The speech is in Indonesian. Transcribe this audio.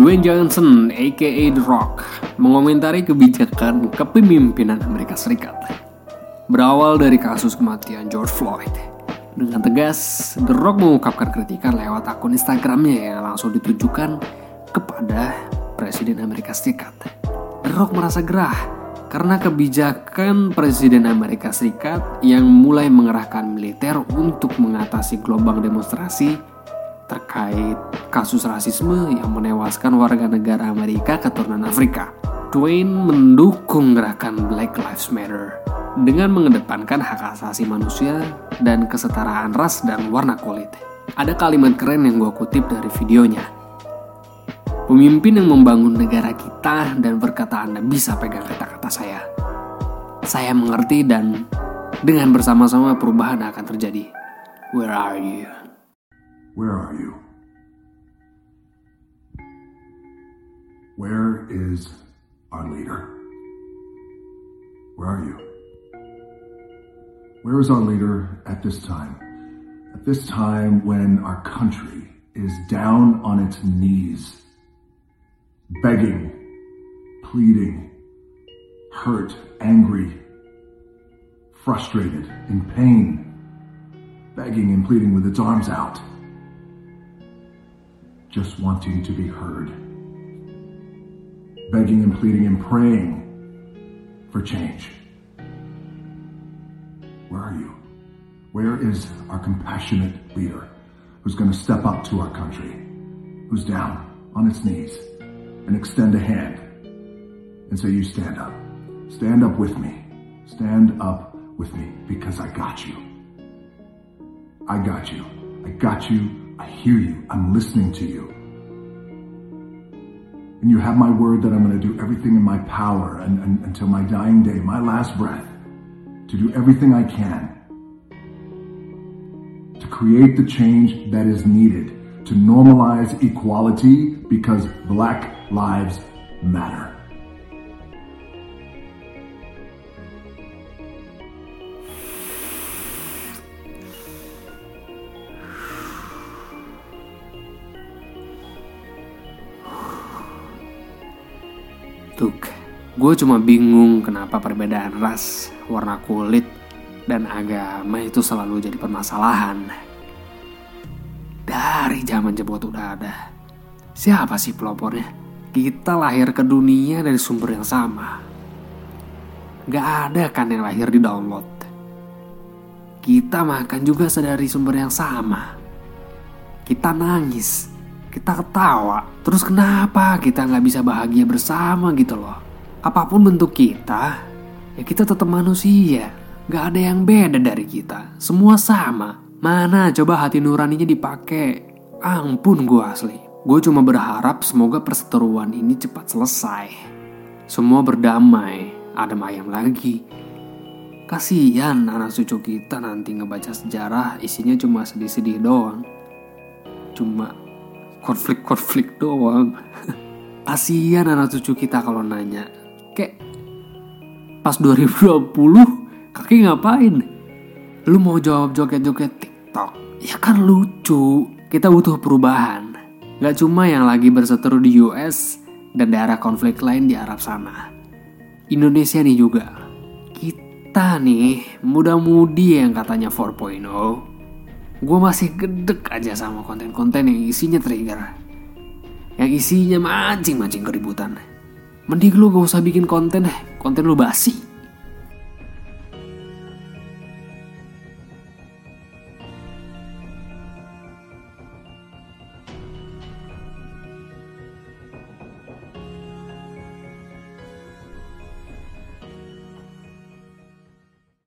Dwayne Johnson, aka The Rock, mengomentari kebijakan kepemimpinan Amerika Serikat. Berawal dari kasus kematian George Floyd. Dengan tegas, The Rock mengungkapkan kritikan lewat akun Instagramnya yang langsung ditujukan kepada Presiden Amerika Serikat. The Rock merasa gerah karena kebijakan Presiden Amerika Serikat yang mulai mengerahkan militer untuk mengatasi gelombang demonstrasi terkait kasus rasisme yang menewaskan warga negara Amerika keturunan Afrika. Dwayne mendukung gerakan Black Lives Matter dengan mengedepankan hak asasi manusia dan kesetaraan ras dan warna kulit. Ada kalimat keren yang gue kutip dari videonya. Pemimpin yang membangun negara kita dan berkata Anda bisa pegang kata-kata saya. Saya mengerti dan dengan bersama-sama perubahan akan terjadi. Where are you? Where are you? Where is our leader? Where are you? Where is our leader at this time? At this time when our country is down on its knees, begging, pleading, hurt, angry, frustrated, in pain, begging and pleading with its arms out just wanting to be heard, begging and pleading and praying for change. Where are you? Where is our compassionate leader who's going to step up to our country, who's down on its knees and extend a hand and say, You stand up. Stand up with me. Stand up with me because I got you. I got you. I got you I hear you. I'm listening to you. And you have my word that I'm going to do everything in my power and, and, until my dying day, my last breath, to do everything I can to create the change that is needed to normalize equality because black lives matter. Tuh, gue cuma bingung kenapa perbedaan ras, warna kulit, dan agama itu selalu jadi permasalahan. Dari zaman jebot udah ada. Siapa sih pelopornya? Kita lahir ke dunia dari sumber yang sama. Gak ada kan yang lahir di download. Kita makan juga sedari sumber yang sama. Kita nangis, kita ketawa. Terus kenapa kita nggak bisa bahagia bersama gitu loh? Apa pun bentuk kita, ya kita tetap manusia. Gak ada yang beda dari kita. Semua sama. Mana coba hati nuraninya dipakai? Ampun gue asli. Gue cuma berharap semoga perseteruan ini cepat selesai. Semua berdamai, adem ayam lagi. Kasihan anak cucu kita nanti ngebaca sejarah isinya cuma sedih-sedih doang. Cuma konflik-konflik doang. Kasihan anak cucu kita kalau nanya. Kayak pas 2020 kaki ngapain? Lu mau jawab joget-joget TikTok? Ya kan lucu. Kita butuh perubahan. Gak cuma yang lagi berseteru di US dan daerah konflik lain di Arab sana. Indonesia nih juga. Kita nih muda-mudi yang katanya 4.0 gue masih gedek aja sama konten-konten yang isinya trigger. Yang isinya mancing-mancing keributan. Mending lu gak usah bikin konten deh, konten lu basi.